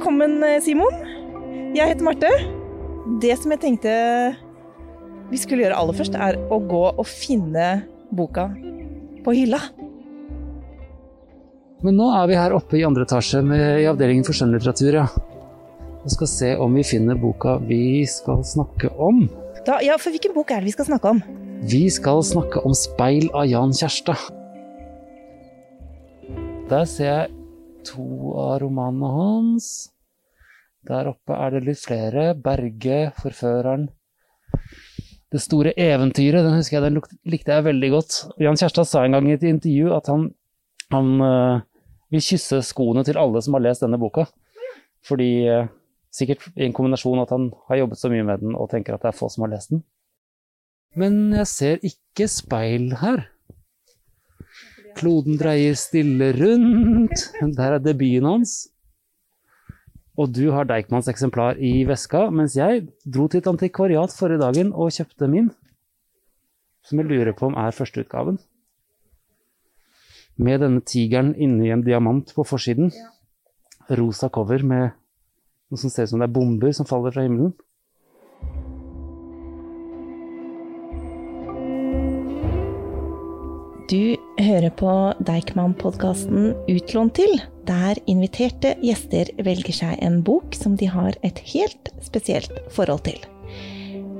Velkommen, eh, Simon. Jeg heter Marte. Det som jeg tenkte vi skulle gjøre aller først, er å gå og finne boka på hylla. Men nå er vi her oppe i andre etasje med, i avdelingen for skjønnlitteratur, ja. Og skal se om vi finner boka vi skal snakke om. Da, ja, for hvilken bok er det vi skal snakke om? Vi skal snakke om Speil av Jan Kjærstad. Der ser jeg to av romanene hans. Der oppe er det litt flere. Berge, Forføreren. Det store eventyret, den husker jeg, den likte jeg veldig godt. Jan Kjærstad sa en gang i et intervju at han, han uh, vil kysse skoene til alle som har lest denne boka. Fordi uh, Sikkert i en kombinasjon at han har jobbet så mye med den og tenker at det er få som har lest den. Men jeg ser ikke speil her. Kloden dreier stille rundt. Der er debuten hans. Og du har Deichmans eksemplar i veska, mens jeg dro til et antikvariat forrige dagen og kjøpte min. Som jeg lurer på om er førsteutgaven. Med denne tigeren inni en diamant på forsiden. Rosa cover med noe som ser ut som det er bomber som faller fra himmelen. Du hører på Deichman-podkasten Utlånt til, der inviterte gjester velger seg en bok som de har et helt spesielt forhold til.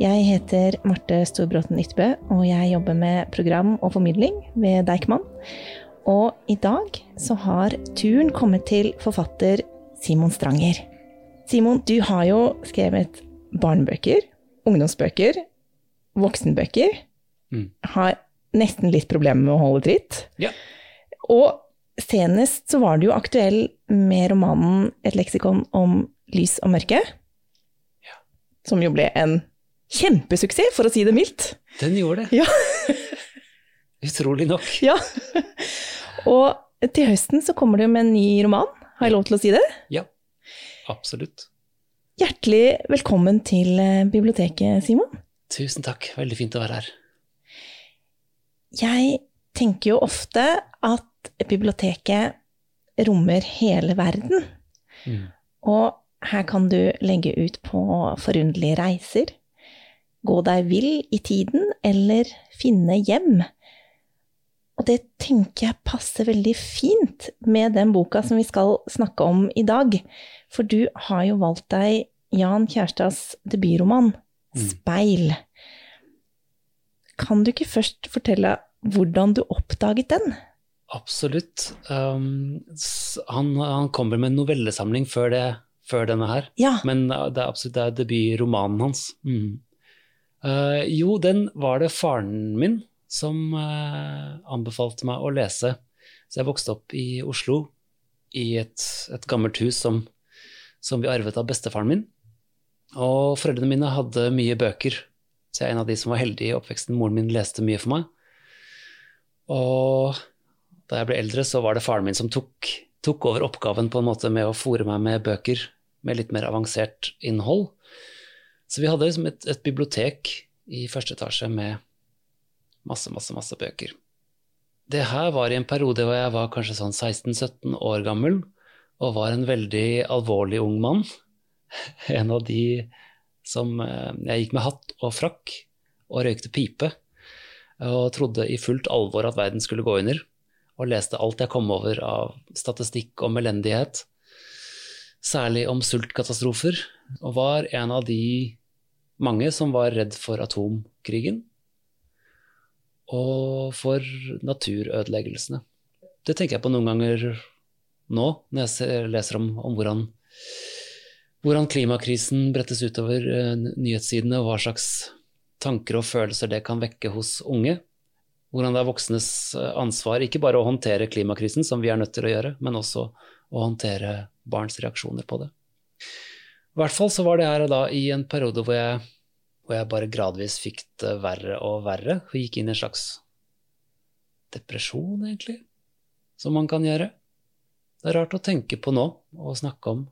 Jeg heter Marte Storbråten Ytbø, og jeg jobber med program og formidling ved Deichman. Og i dag så har turen kommet til forfatter Simon Stranger. Simon, du har jo skrevet barnebøker, ungdomsbøker, voksenbøker. Mm. Har nesten litt problemer med å holde tritt. Ja. Og senest så var du jo aktuell med romanen Et leksikon om lys og mørke. Som jo ble en kjempesuksess, for å si det mildt. Den gjorde det. Ja. Utrolig nok. ja. Og til høsten så kommer du med en ny roman. Har jeg lov til å si det? Ja, absolutt. Hjertelig velkommen til eh, biblioteket, Simon. Tusen takk. Veldig fint å være her. Jeg tenker jo ofte at biblioteket rommer hele verden. Mm. Og her kan du legge ut på forunderlige reiser, gå deg vill i tiden eller finne hjem. Og det tenker jeg passer veldig fint med den boka som vi skal snakke om i dag. For du har jo valgt deg Jan Kjærstads debutroman, Mm. 'Speil'. Kan du ikke først fortelle hvordan du oppdaget den? Absolutt. Um, han, han kommer med en novellesamling før, det, før denne her, Ja, men uh, det er absolutt det er debutromanen hans. Mm. Uh, jo, den var det faren min som uh, anbefalte meg å lese. Så jeg vokste opp i Oslo, i et, et gammelt hus som, som vi arvet av bestefaren min. Og foreldrene mine hadde mye bøker, så jeg er en av de som var heldig i oppveksten. Moren min leste mye for meg. Og da jeg ble eldre, så var det faren min som tok, tok over oppgaven på en måte med å fòre meg med bøker med litt mer avansert innhold. Så vi hadde liksom et, et bibliotek i første etasje med masse, masse, masse bøker. Det her var i en periode hvor jeg var kanskje sånn 16-17 år gammel og var en veldig alvorlig ung mann. En av de som eh, Jeg gikk med hatt og frakk og røykte pipe og trodde i fullt alvor at verden skulle gå under, og leste alt jeg kom over av statistikk om elendighet, særlig om sultkatastrofer, og var en av de mange som var redd for atomkrigen og for naturødeleggelsene. Det tenker jeg på noen ganger nå, når jeg leser om, om hvordan, hvordan klimakrisen brettes utover eh, nyhetssidene, og hva slags tanker og følelser det kan vekke hos unge. Hvordan det er voksnes eh, ansvar ikke bare å håndtere klimakrisen, som vi er nødt til å gjøre, men også å håndtere barns reaksjoner på det. I hvert fall så var det her da i en periode hvor jeg, hvor jeg bare gradvis fikk det verre og verre, og gikk inn i en slags depresjon, egentlig, som man kan gjøre. Det er rart å tenke på nå og snakke om.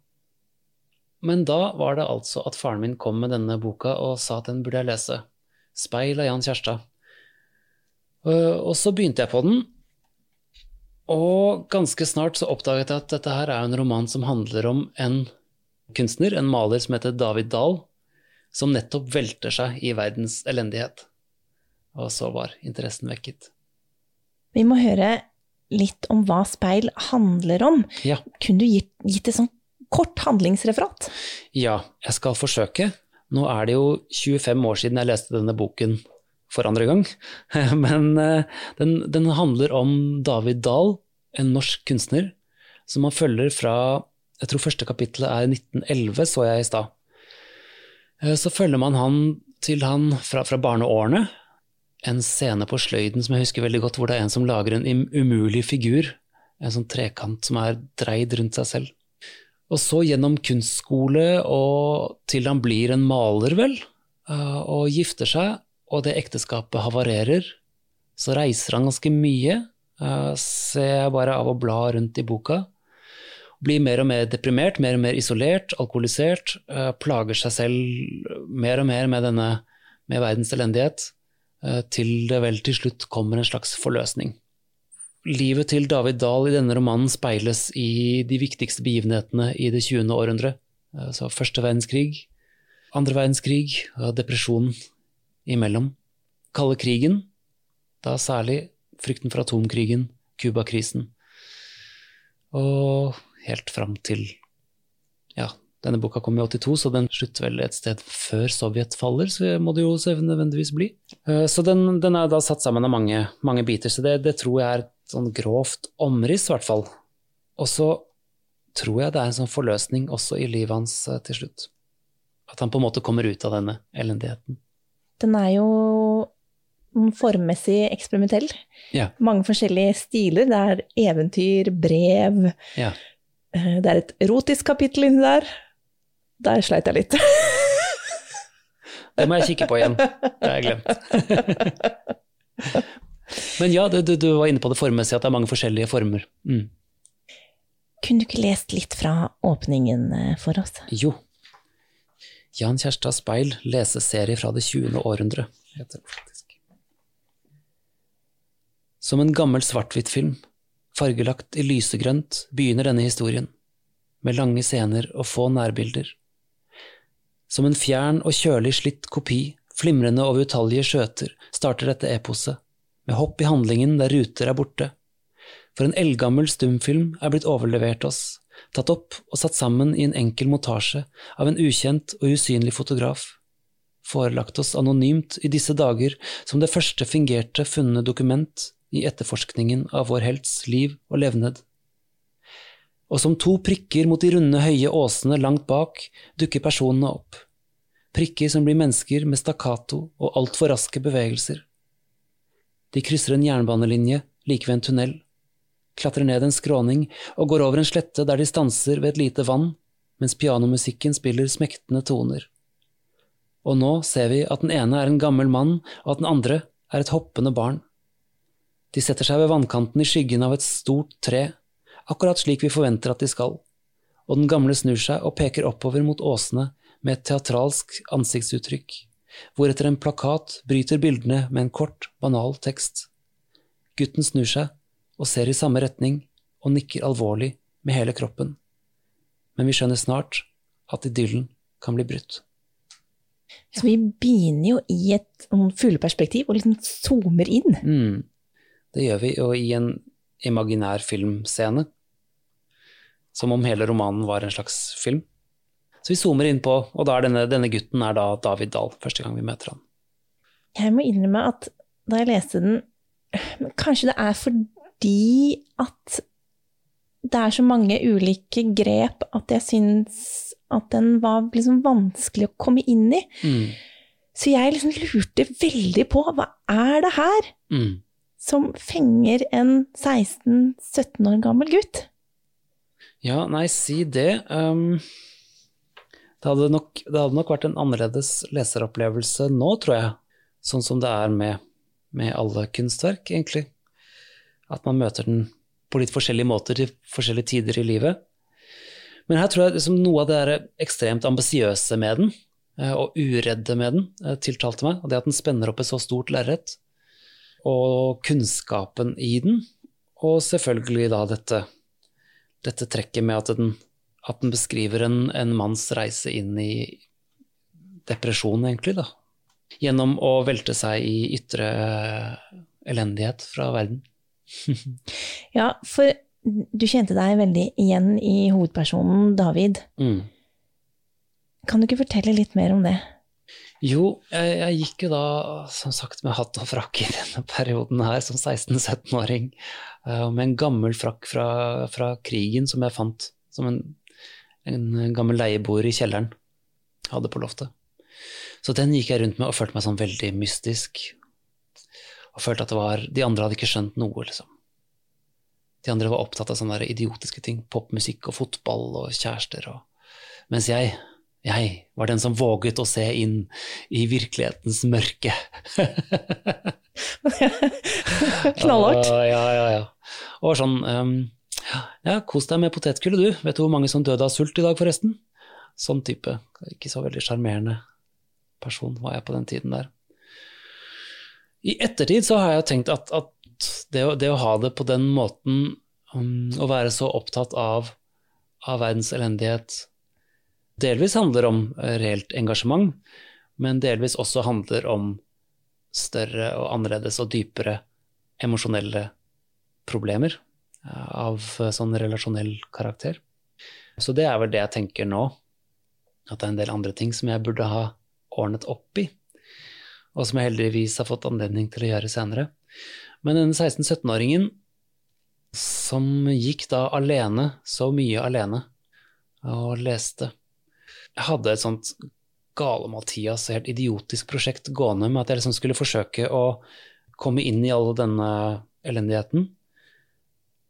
Men da var det altså at faren min kom med denne boka og sa at den burde jeg lese. Speil av Jan Kjærstad. Øh, Og så begynte jeg på den, og ganske snart så oppdaget jeg at dette her er en roman som handler om en kunstner, en maler som heter David Dahl, som nettopp velter seg i verdens elendighet. Og så var interessen vekket. Vi må høre litt om hva speil handler om. Ja. Kunne du gitt, gitt et sånt kort handlingsreferat? Ja, jeg skal forsøke. Nå er det jo 25 år siden jeg leste denne boken for andre gang, men eh, den, den handler om David Dahl, en norsk kunstner, som man følger fra Jeg tror første kapittelet er 1911, så jeg i stad. Eh, Så følger man han til han fra, fra barneårene. En scene på sløyden som jeg husker veldig godt, hvor det er en som lager en umulig figur. En sånn trekant som er dreid rundt seg selv. Og så gjennom kunstskole og til han blir en maler, vel, eh, og gifter seg, og det ekteskapet havarerer. Så reiser han ganske mye, eh, ser jeg bare av å bla rundt i boka. Blir mer og mer deprimert, mer og mer isolert, alkoholisert. eh, Plager seg selv mer og mer med denne med verdens elendighet, til det vel til slutt kommer en slags forløsning. Livet til David Dahl i denne romanen speiles i de viktigste begivenhetene i det 20. århundre. Så første verdenskrig, andre verdenskrig depresjonen imellom. Kalde krigen, da særlig frykten for atomkrigen, Cuba-krisen. Og helt fram til Ja, denne boka kom i 82, så den slutter vel et sted før Sovjet faller, så må det jo nødvendigvis bli. Eh, Så den, den er da satt sammen av mange, mange biter, så det, det tror jeg er sånn grovt omriss, i hvert fall. Og så tror jeg det er en sånn forløsning også i livet hans eh, til slutt. At han på en måte kommer ut av denne elendigheten. Den er jo mm, formmessig eksperimentell. Ja. Mange forskjellige stiler. Det er eventyr, brev Ja. eh, Det er et erotisk kapittel inni der. Der sleit jeg litt. Det må jeg kikke på igjen. Det har jeg glemt. Men ja, du, du, var inne på det formmessige, at det er mange forskjellige former. Mm. Kunne du ikke lest litt fra åpningen eh, for oss? Jo. Jan Kjærstad Speil, leseserie fra det 20. århundre, heter det faktisk. Som en gammel svart-hvitt-film, fargelagt i lysegrønt, begynner denne historien, med lange scener og få nærbilder. Som en fjern og kjølig slitt kopi, flimrende over utallige skjøter, starter dette eposet, med hopp i handlingen der ruter er borte. For en eldgammel stumfilm er blitt overlevert oss, tatt opp og satt sammen i en enkel montasje av en ukjent og usynlig fotograf, forelagt oss anonymt i disse dager som det første fingerte funne dokument i etterforskningen av vår helts liv og levned. Og som to prikker mot de runde, høye åsene langt bak dukker personene opp, prikker som blir mennesker med stakkato og altfor raske bevegelser. De krysser en jernbanelinje like ved en tunnel klatrer ned en skråning og går over en slette der de stanser ved et lite vann, mens pianomusikken spiller smektende toner. Og nå ser vi at den ene er en gammel mann, og at den andre er et hoppende barn. De setter seg ved vannkanten i skyggen av et stort tre, akkurat slik vi forventer at de skal, og den gamle snur seg og peker oppover mot åsene med et teatralsk ansiktsuttrykk, hvoretter en plakat bryter bildene med en kort, banal tekst. Gutten snur seg og ser i samme retning og nikker alvorlig med hele kroppen. Men vi skjønner snart at idyllen kan bli brutt. Så vi begynner jo i et fugleperspektiv og liksom zoomer inn. Mm. Det gjør vi jo i en imaginær filmscene. Som om hele romanen var en slags film. Så vi zoomer inn på, og da er denne, denne gutten er da David Dahl, første gang vi møter han. Jeg må innrømme at da jeg leste den Kanskje det er fordi at det er så mange ulike grep at jeg syns at den var liksom vanskelig å komme inn i. Mm. Så jeg liksom lurte veldig på hva er det her Mm. som fenger en 16-17 år gammel gutt? Ja, nei, si det. Um, det, hadde nok, det hadde nok vært en annerledes leseropplevelse nå, tror jeg. Sånn som det er med, med alle kunstverk, egentlig. At man møter den på litt forskjellige måter til forskjellige tider i livet. Men her tror jeg liksom noe av det der ekstremt ambisiøse med den, eh, og uredde med den, eh, tiltalte meg. Og det at den spenner opp et så stort lerret. Og kunnskapen i den. Og selvfølgelig da dette, dette trekket med at den at den beskriver en, en manns reise inn i depresjon, egentlig, da. Gjennom å velte seg i ytre elendighet fra verden. ja, for du kjente deg veldig igjen i hovedpersonen David. Mm. Kan du ikke fortelle litt mer om det? Jo, jeg, jeg, gikk jo da som sagt med hatt og frakk i denne perioden her som 16-17-åring. Uh, med en gammel frakk fra, fra, krigen som jeg fant som en, en gammel leieboer i kjelleren hadde på loftet. Så den gikk jeg rundt med og følte meg sånn veldig mystisk. Og følte at det var De andre hadde ikke skjønt noe, liksom. De andre var opptatt av sånne idiotiske ting. Popmusikk og fotball og kjærester og Mens jeg, jeg var den som våget å se inn i virkelighetens mørke. Knallhardt. Ja, ja, ja. Og sånn um, Ja, kos deg med potetgullet, du. Vet du hvor mange som døde av sult i dag, forresten? Sånn type. Ikke så veldig sjarmerende person var jeg på den tiden der. I ettertid så har jeg tenkt at, at det, å, det, å, ha det på den måten, um, å være så opptatt av, av, verdens elendighet, delvis handler om eh, reelt engasjement, men delvis også handler om større og annerledes og dypere emosjonelle problemer av eh, sånn relasjonell karakter. Så det er vel det jeg tenker nå, at det er en del andre ting som jeg burde ha ordnet opp i, og som jeg heldigvis har fått anledning til å gjøre senere. Men denne 16-17-åringen som gikk da alene, så mye alene, og leste Jeg hadde et sånt gale-Mathias, helt idiotisk prosjekt gående med at jeg liksom skulle forsøke å komme inn i all denne elendigheten.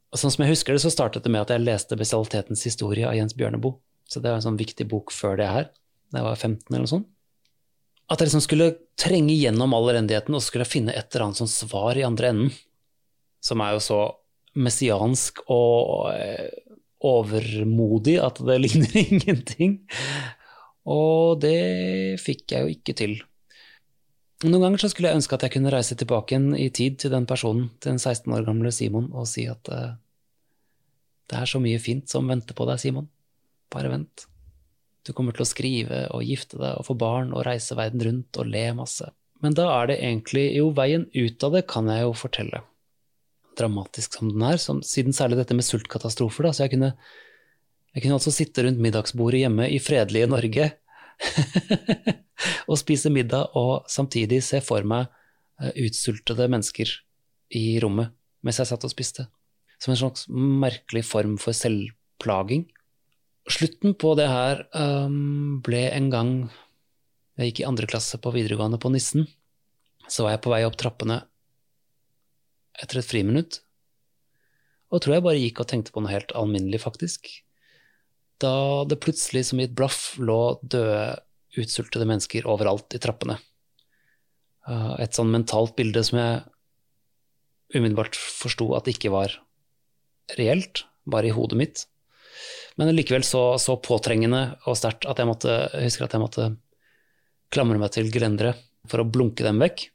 Og sånn som jeg husker det, så startet det med at jeg leste 'Bestialitetens historie' av Jens Bjørneboe. Så det var en sånn viktig bok før det her, da jeg var 15 eller noe sånt. At jeg liksom skulle trenge gjennom all elendigheten og skulle finne et eller annet sånn svar i andre enden. Som er jo så messiansk og eh, overmodig at det ligner ingenting. Og det fikk jeg jo ikke til. Noen ganger så skulle jeg ønske at jeg kunne reise tilbake igjen i tid til den personen, til den 16 år gamle Simon, og si at uh, det er så mye fint som venter på deg, Simon. Bare vent. Du kommer til å skrive og gifte deg og få barn og reise verden rundt og le masse. Men da er det egentlig Jo, veien ut av det kan jeg jo fortelle. Dramatisk som den er, som, siden særlig dette med sultkatastrofer, da. Så jeg kunne, jeg kunne altså sitte rundt middagsbordet hjemme i fredelige Norge og spise middag og samtidig se for meg uh, utsultede mennesker i rommet mens jeg satt og spiste. Som en slags merkelig form for selvplaging. Slutten på det her um, ble en gang jeg gikk i andre klasse på videregående på Nissen. Så var jeg på vei opp trappene etter et friminutt. Og tror jeg bare gikk og tenkte på noe helt alminnelig, faktisk. Da det plutselig som i et blaff lå døde, utsultede mennesker overalt i trappene. Uh, et sånn mentalt bilde som jeg umiddelbart forsto at ikke var reelt, bare i hodet mitt. Men likevel så, så påtrengende og sterkt at jeg måtte, jeg husker at jeg måtte klamre meg til gelenderet for å blunke dem vekk.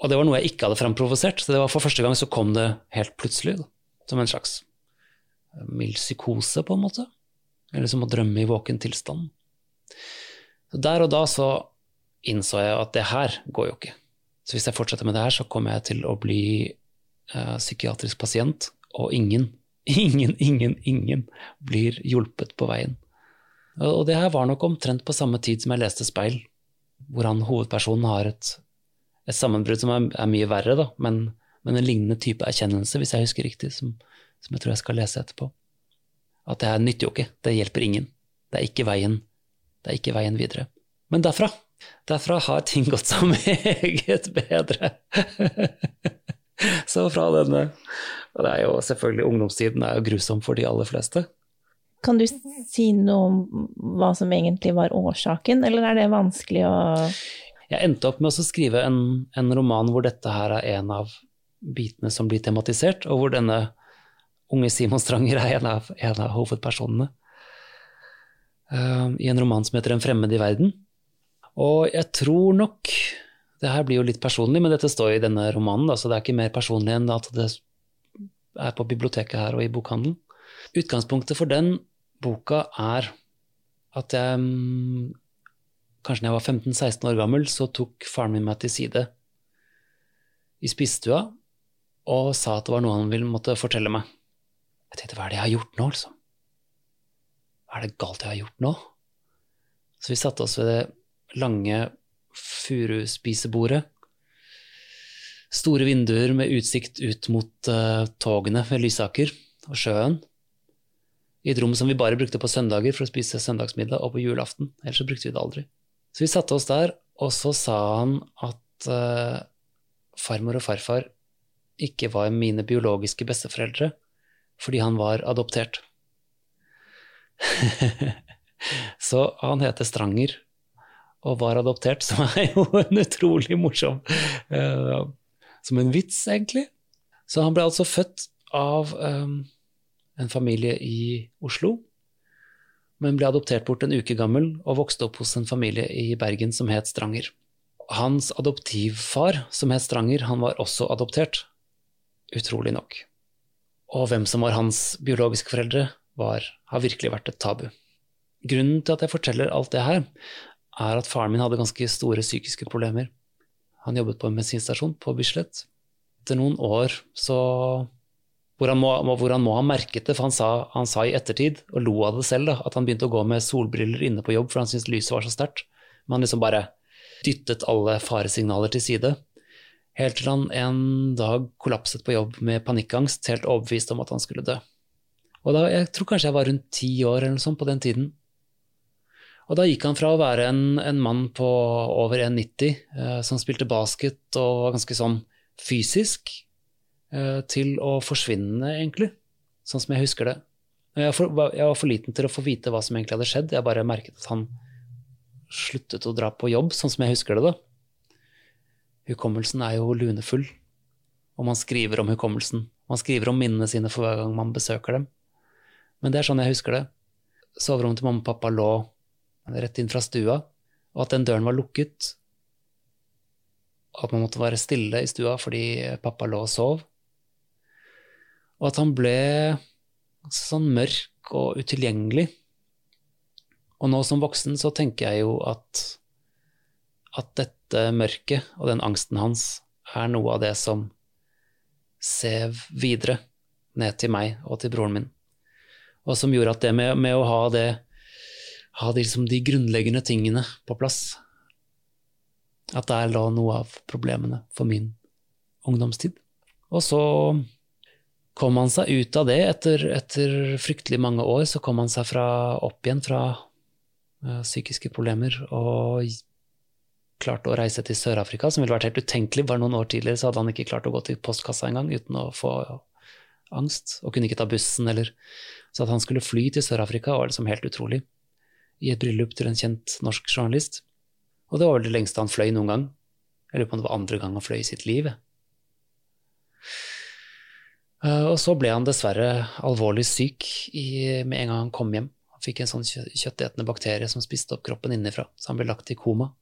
Og det var noe jeg ikke hadde fremprovosert, så det var for første gang så kom det helt plutselig. Som en slags mild psykose, på en måte. Eller som å drømme i våken tilstand. Der og da så innså jeg at det her går jo ikke. Så hvis jeg fortsetter med det her, så kommer jeg til å bli uh, psykiatrisk pasient, og ingen Ingen, ingen, ingen blir hjulpet på veien. Og det her var nok omtrent på samme tid som jeg leste Speil, hvor han hovedpersonen har et, et sammenbrudd som er, er, mye verre, da, men, men, en lignende type erkjennelse, hvis jeg husker riktig, som, som jeg tror jeg skal lese etterpå. At det her nytter jo ikke, det hjelper ingen. Det er ikke veien, det er ikke veien videre. Men derfra, derfra har ting gått så meget bedre. så fra denne og det er jo selvfølgelig Ungdomstiden er jo grusom for de aller fleste. Kan du si noe om hva som egentlig var årsaken, eller er det vanskelig å Jeg endte opp med å skrive en, en roman hvor dette her er en av bitene som blir tematisert, og hvor denne unge Simon Stranger er en av, en av hovedpersonene. Uh, I en roman som heter En fremmed i verden. Og jeg tror nok Det her blir jo litt personlig, men dette står i denne romanen, da, så det er ikke mer personlig enn at det er på biblioteket her og i bokhandelen. Utgangspunktet for den boka, er at jeg mm, Kanskje da jeg var 15-16 år gammel, så tok faren min meg til side i spisestua og sa at det var noe han ville måtte fortelle meg. Jeg tenkte hva er det jeg har gjort nå, liksom? Hva er det galt jeg har gjort nå? Så vi satte oss ved det lange furuspisebordet. Store vinduer med utsikt ut mot uh, togene ved Lysaker og sjøen. I et rom som vi bare brukte på søndager for å spise søndagsmiddag, og på julaften. Ellers så brukte vi det aldri. Så vi satte oss der, og så sa han at uh, farmor og farfar ikke var mine biologiske besteforeldre fordi han var adoptert. så han heter Stranger og var adoptert, som er jo en utrolig morsom uh, Som en vits, egentlig. Så han ble altså født av um, en familie i Oslo men ble adoptert bort en uke gammel og vokste opp hos en familie i Bergen som het Stranger. Hans adoptivfar, som het Stranger, han var også adoptert, utrolig nok. Og hvem som var hans biologiske foreldre, var, har virkelig vært et tabu. Grunnen til at jeg forteller alt det her, er at faren min hadde ganske store psykiske problemer. Han jobbet på en bensinstasjon på Bislett. Etter noen år så hvor han, må, hvor han må ha merket det, for han sa, han sa, i ettertid, og lo av det selv, da, at han begynte å gå med solbriller inne på jobb for han syntes lyset var så sterkt. Men han liksom bare dyttet alle faresignaler til side. Helt til han en dag kollapset på jobb med panikkangst, helt overbevist om at han skulle dø. Og da, Jeg tror kanskje jeg var rundt ti år eller noe sånt på den tiden. Og da gikk han fra å være en, en mann på over 1,90 eh, som spilte basket og var ganske sånn fysisk, Eh, til å forsvinne, egentlig. Sånn som jeg husker det. Jeg var, jeg var, for liten til å få vite hva som egentlig hadde skjedd. Jeg bare merket at han sluttet å dra på jobb, sånn som jeg husker det. da. Hukommelsen er jo lunefull, og man skriver om hukommelsen. Man skriver om minnene sine for hver gang man besøker dem. Men det er sånn jeg husker det. Soverommet til mamma og pappa lå rett inn fra stua, og at den døren var lukket. At man måtte være stille i stua fordi pappa lå og sov. Og at han ble sånn mørk og utilgjengelig. Og nå som voksen så tenker jeg jo at, at dette mørket og den angsten hans er noe av det som sev videre ned til meg og til broren min. Og som gjorde at det med, med å ha det ha de, liksom, de grunnleggende tingene på plass At der lå noe av problemene for min ungdomstid. Og så kom han seg ut av det. Etter, etter, fryktelig mange år så kom han seg fra, opp igjen fra uh, psykiske problemer og klarte å reise til Sør-Afrika, som ville vært helt utenkelig. Bare noen år tidligere så hadde han ikke klart å gå til postkassa engang uten å få angst, og kunne ikke ta bussen eller Så at han skulle fly til Sør-Afrika var liksom helt utrolig. I et bryllup til en kjent norsk journalist. Og det var vel det lengste han fløy noen gang. Jeg lurer på om det var andre gang han fløy i sitt liv. Eh, og så ble han dessverre alvorlig syk i, med en gang han kom hjem. Han fikk en sånn kjøttetende bakterie som spiste opp kroppen innenfra, så han ble lagt i koma.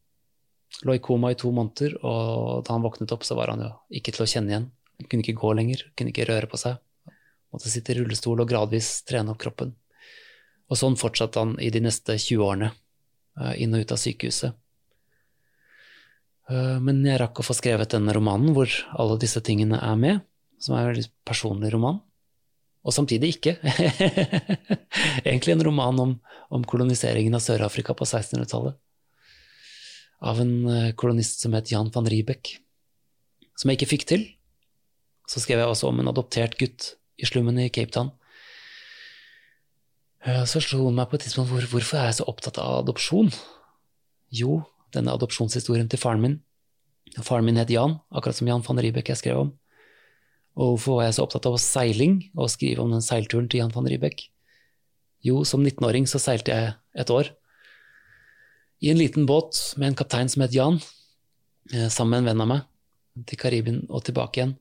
Lå i koma i to måneder, og da han våknet opp, så var han jo ikke til å kjenne igjen. Han kunne ikke gå lenger, kunne ikke røre på seg. Måtte sitte i rullestol og gradvis trene opp kroppen. Og sånn fortsatte han i de neste 20 årene, eh, inn og ut av sykehuset. Eh, men jeg rakk å få skrevet denne romanen hvor alle disse tingene er med som er en veldig personlig roman. Og samtidig ikke. Egentlig en roman om, om koloniseringen av Sør-Afrika på 1600-tallet. Av en eh, kolonist som het Jan van Riebeck. Som jeg ikke fikk til. Så skrev jeg også om en adoptert gutt i slummen i Cape Town. Eh, så slo hun meg på et tidspunkt hvor, hvorfor er jeg så opptatt av adopsjon? Jo, denne adopsjonshistorien til faren min. Faren min het Jan, akkurat som Jan van Riebeck jeg skrev om. Og hvorfor var jeg så opptatt av seiling og skrive om den seilturen til Jan van Riebeck? Jo, som 19-åring så seilte jeg et år. I en liten båt med en kaptein som het Jan, eh, sammen med en venn av meg, til Karibien og tilbake igjen.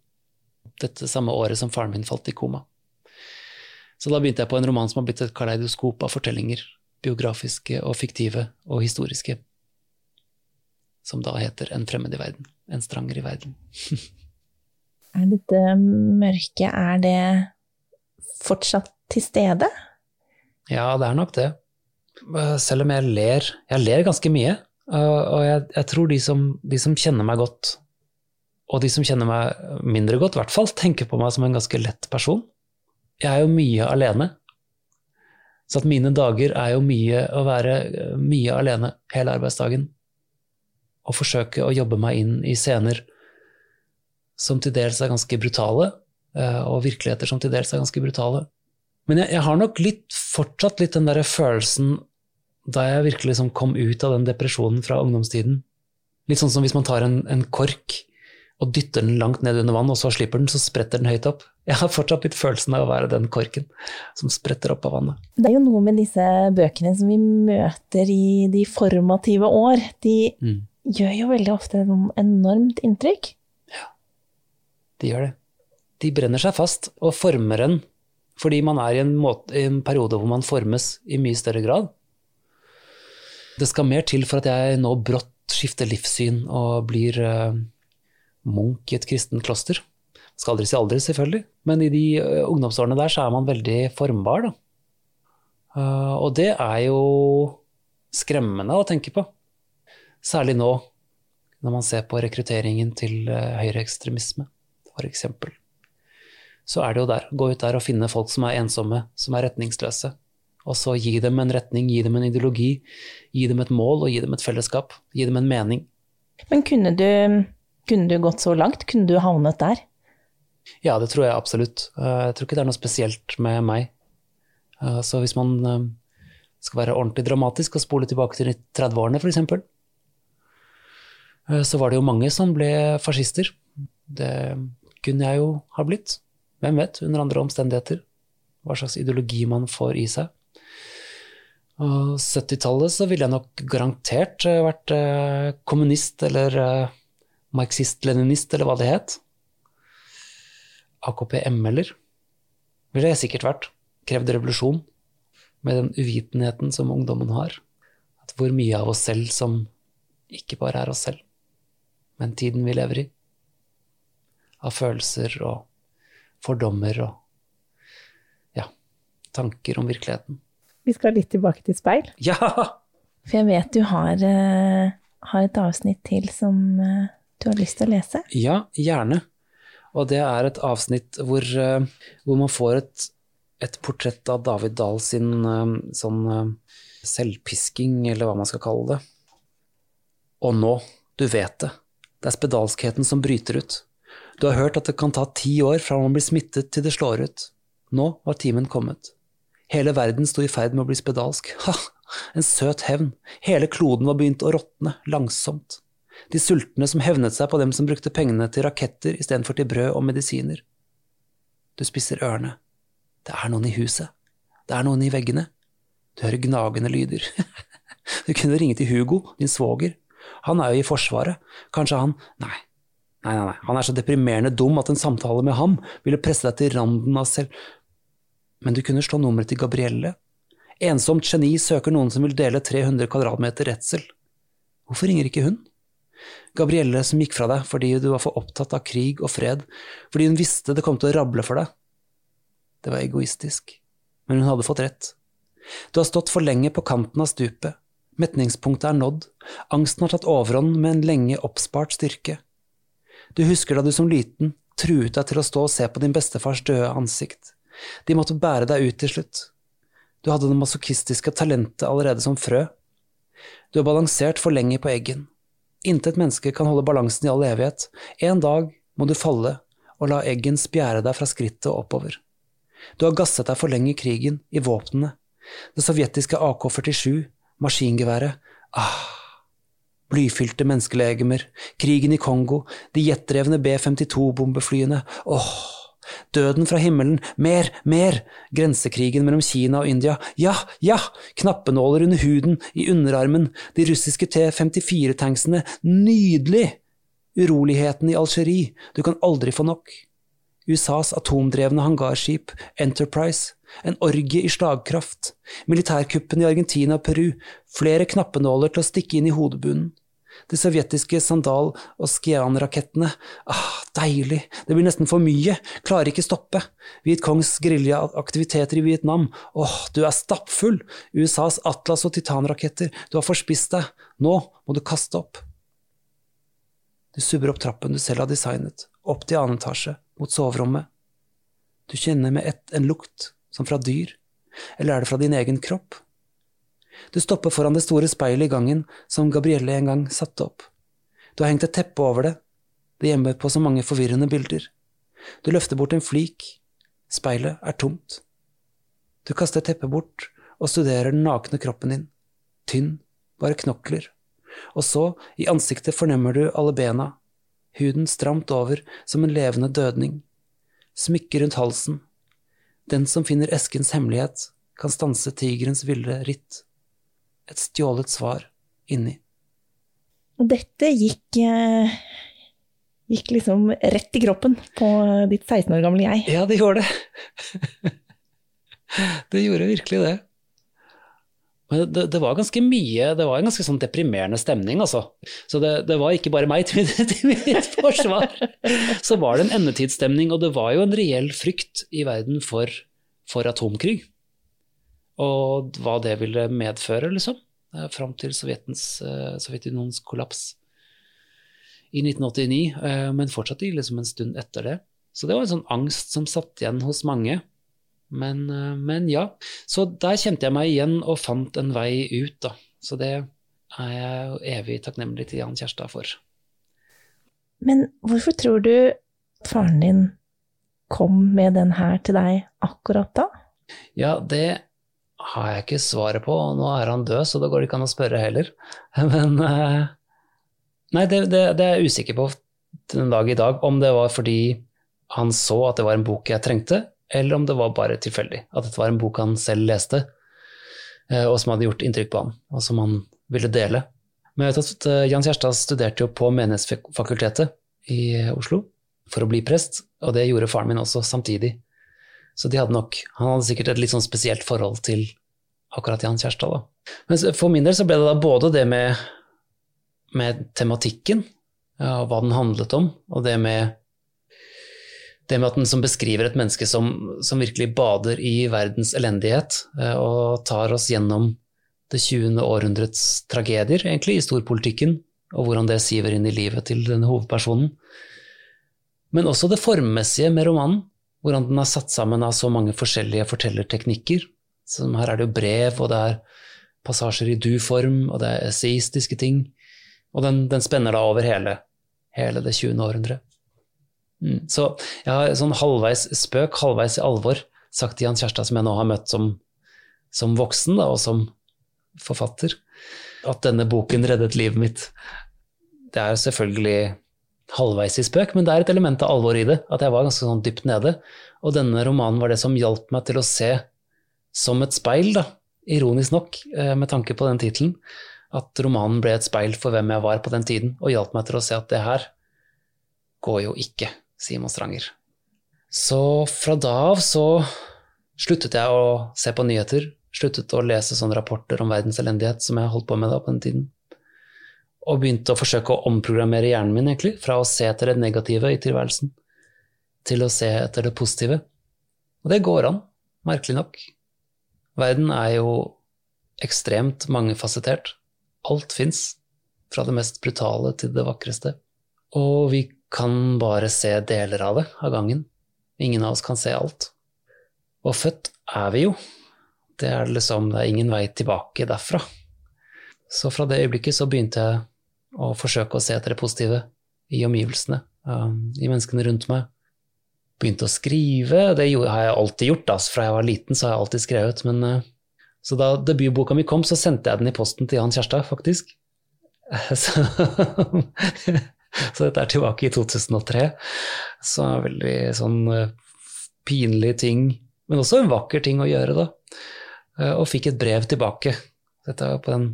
Dette samme året som faren min falt i koma. Så da begynte jeg på en roman som har blitt et kaleidoskop av fortellinger, biografiske og fiktive og historiske, som da heter En fremmed i verden. En stranger i verden. Er dette mørket, er det fortsatt til stede? Ja, det er nok det. Selv om jeg ler Jeg ler ganske mye. Og jeg, jeg tror de som, de som, kjenner meg godt, og de som kjenner meg mindre godt, i hvert fall, tenker på meg som en ganske lett person. Jeg er jo mye alene. Så at mine dager er jo mye å være mye alene hele arbeidsdagen. Og forsøke å jobbe meg inn i scener som til dels er ganske brutale, eh, og virkeligheter som til dels er ganske brutale. Men jeg, jeg har nok litt, fortsatt litt den der følelsen da jeg virkelig liksom kom ut av den depresjonen fra ungdomstiden. Litt sånn som hvis man tar en, en, kork og dytter den langt ned under vann, og så slipper den, så spretter den høyt opp. Jeg har fortsatt litt følelsen av å være den korken som spretter opp av vannet. Det er jo noe med disse bøkene som vi møter i de formative år. De mm. gjør jo veldig ofte et enormt inntrykk. Ja, de gjør det. De brenner seg fast og former en fordi man er i en, måte, i en periode hvor man formes i mye større grad. Det skal mer til for at jeg nå brått skifter livssyn og blir uh, munk i et kristent kloster. Skal aldri si aldri, selvfølgelig, men i de uh, ungdomsårene der så er man veldig formbar, da. Uh, og det er jo skremmende å tenke på. Særlig nå, når man ser på rekrutteringen til høyreekstremisme, f.eks. Så er det jo der. Gå ut der og finne folk som er ensomme, som er retningsløse og så gi dem en retning, gi dem en ideologi, gi dem et mål og gi dem et fellesskap. Gi dem en mening. Men kunne du, kunne du gått så langt? Kunne du havnet der? Ja, det tror jeg absolutt. Eh, jeg tror ikke det er noe spesielt med meg. Eh, så hvis man eh, skal være ordentlig dramatisk og spole tilbake til 30-årene f.eks., så var det jo mange som ble fascister. Det kunne jeg jo ha blitt. Hvem vet, under andre omstendigheter. Hva slags ideologi man får i seg. Og 70-tallet så ville jeg nok garantert eh, vært eh, kommunist eller eh, marxist-leninist, eller hva det het. AKP-ML-er ville jeg sikkert vært. Krevd revolusjon. Med den uvitenheten som ungdommen har. At hvor mye av oss selv som ikke bare er oss selv, men tiden vi lever i. Av følelser og fordommer og ja, tanker om virkeligheten. Vi skal litt tilbake til speil. Ja! For jeg vet du har, uh, har et avsnitt til som uh, du har lyst til å lese. Ja, gjerne. Og det er et avsnitt hvor, uh, hvor man får et, et, portrett av David Dahl sin sånn selvpisking, eller hva man skal kalle det. Og nå, du vet det. Det er spedalskheten som bryter ut. Du har hørt at det kan ta ti år fra man blir smittet til det slår ut. Nå var timen kommet. Hele verden sto i ferd med å bli spedalsk. Ha! En søt hevn. Hele kloden var begynt å råtne, langsomt. De sultne som hevnet seg på dem som brukte pengene til raketter istedenfor til brød og medisiner. Du spisser ørene. Det er noen i huset. Det er noen i veggene. Du hører gnagende lyder. Du kunne ringe til Hugo, din svoger. Han er jo i Forsvaret. Kanskje han… Nei. Nei, nei. Han er så deprimerende dum at en samtale med ham ville presse deg til randen av selv… Men du kunne slå nummeret til Gabrielle. Ensomt geni søker noen som vil dele 300 kvadratmeter redsel. Hvorfor ringer ikke hun? Gabrielle som gikk fra deg fordi du var for opptatt av krig og fred, fordi hun visste det kom til å rable for deg. Det var egoistisk, men hun hadde fått rett. Du har stått for lenge på kanten av stupet, metningspunktet er nådd, angsten har tatt overhånd med en lenge oppspart styrke. Du husker da du som liten truet deg til å stå og se på din bestefars døde ansikt. De måtte bære deg ut til slutt. Du hadde det masochistiske talentet allerede som frø. Du har balansert for lenge på eggen. Intet menneske kan holde balansen i all evighet. En dag må du falle og la eggen spjære deg fra skrittet og oppover. Du har gasset deg for lenge i krigen, i våpnene. Det sovjetiske AK-47, maskingeværet, ah, blyfylte menneskelegemer, krigen i Kongo, de jetdrevne B-52-bombeflyene, åh, Døden fra himmelen, mer, mer, grensekrigen mellom Kina og India, ja, ja, knappenåler under huden, i underarmen, de russiske T-54-tanksene, nydelig! Uroligheten i Algerie, du kan aldri få nok. USAs atomdrevne hangarskip, Enterprise, en orgie i slagkraft, militærkuppen i Argentina og Peru, flere knappenåler til å stikke inn i hodebunnen. De sovjetiske Sandal- og Skian-rakettene. Ah, deilig. Det blir nesten for mye. Klarer ikke stoppe. Vietkongs geriljaaktiviteter i Vietnam. Åh, du er stappfull. USAs Atlas- og Titan-raketter. Du har forspist deg. Nå må du kaste opp. Du subber opp trappen du selv har designet, opp til annen etasje, mot soverommet. Du kjenner med ett en lukt, som fra dyr. Eller er det fra din egen kropp? Du stopper foran det store speilet i gangen som Gabrielle en gang satte opp. Du har hengt et teppe over det, det gjemmer på så mange forvirrende bilder. Du løfter bort en flik, speilet er tomt. Du kaster teppet bort og studerer den nakne kroppen din, tynn, bare knokler, og så, i ansiktet fornemmer du alle bena, huden stramt over som en levende dødning, smykket rundt halsen, den som finner eskens hemmelighet, kan stanse tigerens ville ritt et stjålet svar inni. Og dette gikk, eh, gikk liksom rett i kroppen på ditt 16 år gamle jeg. Ja, det gjorde det. det gjorde virkelig det. Men det, det, var ganske mye Det var en ganske sånn deprimerende stemning, altså. Så det, det var ikke bare meg til, til mitt forsvar. Så var det en endetidsstemning, og det var jo en reell frykt i verden for, for atomkrig og hva det ville medføre, liksom, eh, fram til Sovjetens, eh, Sovjetunionens kollaps i 1989, eh, men fortsatt i liksom en stund etter det. Så det var en sånn angst som satt igjen hos mange. Men, men, ja. Så der kjente jeg meg igjen og fant en vei ut, da. Så det er jeg evig takknemlig til Jan Kjærstad for. Men hvorfor tror du faren din kom med den her til deg akkurat da? Ja, det har jeg ikke svaret på, nå er han død, så da går det ikke an å spørre heller. Men eh, Nei, det, det, det, er jeg usikker på den dag i dag, om det var fordi han så at det var en bok jeg trengte, eller om det var bare tilfeldig. At dette var en bok han selv leste, eh, og som hadde gjort inntrykk på han, og som han ville dele. Men jeg vet at eh, Jan Kjærstad studerte jo på Menighetsfakultetet i Oslo for å bli prest, og det gjorde faren min også samtidig. Så de hadde nok Han hadde sikkert et litt sånn spesielt forhold til akkurat Jan Kjærstad, da. Men for min del så ble det da både det med, med tematikken, ja, hva den handlet om, og det med det med at den som beskriver et menneske som, som virkelig bader i verdens elendighet, eh, og tar oss gjennom det 20. århundrets tragedier, egentlig, i storpolitikken, og hvordan det siver inn i livet til denne hovedpersonen. Men også det formmessige med romanen, hvordan den er satt sammen av så mange forskjellige fortellerteknikker. Som her er det jo brev, og det er passasjer i du-form, og det er esaistiske ting. Og den, den, spenner da over hele, hele det 20. århundret. Mm. Så jeg har sånn halvveis spøk, halvveis i alvor sagt til Jan Kjærstad, som jeg nå har møtt som, som voksen da, og som forfatter, at denne boken reddet livet mitt. Det er selvfølgelig halvveis i spøk, men det er et element av alvor i det. At jeg var ganske sånn dypt nede. Og denne romanen var det som hjalp meg til å se som et speil, da. Ironisk nok, eh, med tanke på den tittelen. At romanen ble et speil for hvem jeg var på den tiden, og hjalp meg til å se at det her går jo ikke, Simon Stranger. Så fra da av så sluttet jeg å se på nyheter, sluttet å lese sånne rapporter om verdens elendighet som jeg holdt på med da på den tiden og begynte å forsøke å omprogrammere hjernen min, egentlig, fra å se etter det negative i tilværelsen til å se etter det positive. Og det går an, merkelig nok. Verden er jo ekstremt mangefasettert. Alt fins, fra det mest brutale til det vakreste. Og vi kan bare se deler av det av gangen. Ingen av oss kan se alt. Og født er vi jo. Det er liksom, det er ingen vei tilbake derfra. Så fra det øyeblikket så begynte jeg og forsøke å se etter det positive i omgivelsene, um, i menneskene rundt meg. Begynte å skrive, det har jeg alltid gjort. Altså, fra jeg var liten så har jeg alltid skrevet. Men, uh, så da debutboka mi kom, så sendte jeg den i posten til Jan Kjærstad, faktisk. Så, så, dette er tilbake i 2003. Så en veldig sånn uh, pinlig ting, men også en vakker ting å gjøre, da. Uh, og fikk et brev tilbake. Dette var på den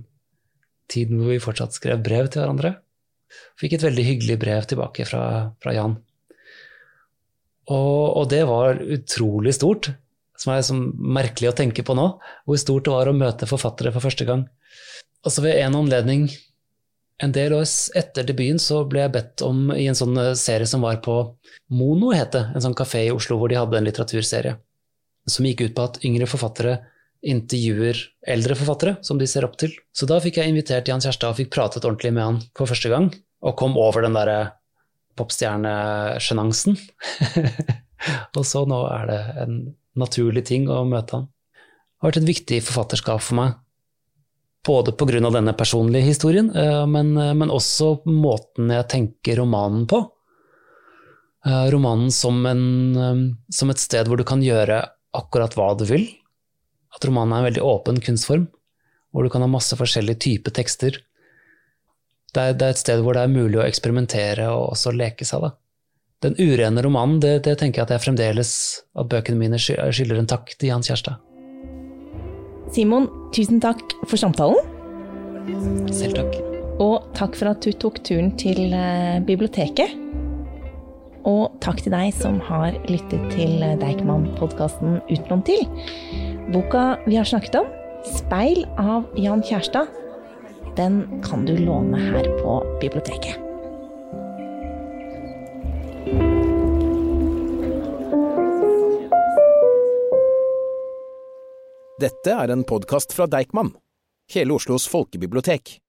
tiden hvor vi fortsatt skrev brev til hverandre. Fikk et veldig hyggelig brev tilbake fra, fra Jan. Og, og, det var utrolig stort, som er som merkelig å tenke på nå, hvor stort det var å møte forfattere for første gang. Og så ved en anledning En del år etter debuten så ble jeg bedt om i en sånn eh, serie som var på Mono, het det, en sånn kafé i Oslo hvor de hadde en litteraturserie som gikk ut på at yngre forfattere intervjuer eldre forfattere som de ser opp til. Så da fikk jeg invitert Jan Kjærstad og fikk pratet ordentlig med han for første gang, og kom over den derre popstjernesjenansen. og så nå er det en naturlig ting å møte han. Det har vært et viktig forfatterskap for meg, både pga. denne personlige historien, eh, men, eh, men, også måten jeg tenker romanen på. Eh, romanen som, en, som et sted hvor du kan gjøre akkurat hva du vil. At romanen er en veldig åpen kunstform, hvor du kan ha masse forskjellige typer tekster. Det er, det er, et sted hvor det er mulig å eksperimentere og også leke seg. Da. Den urene romanen, det, det, tenker jeg at jeg fremdeles at bøkene mine skylder en takk til Jan Kjærstad. Simon, tusen takk for samtalen. Selv takk. Og takk for at du tok turen til eh, biblioteket. Og takk til deg som har lyttet til Deichman-podkasten Utenomtil. til. Boka vi har snakket om, 'Speil' av Jan Kjærstad, den kan du låne her på biblioteket. Dette er en podkast fra Deichman, hele Oslos folkebibliotek.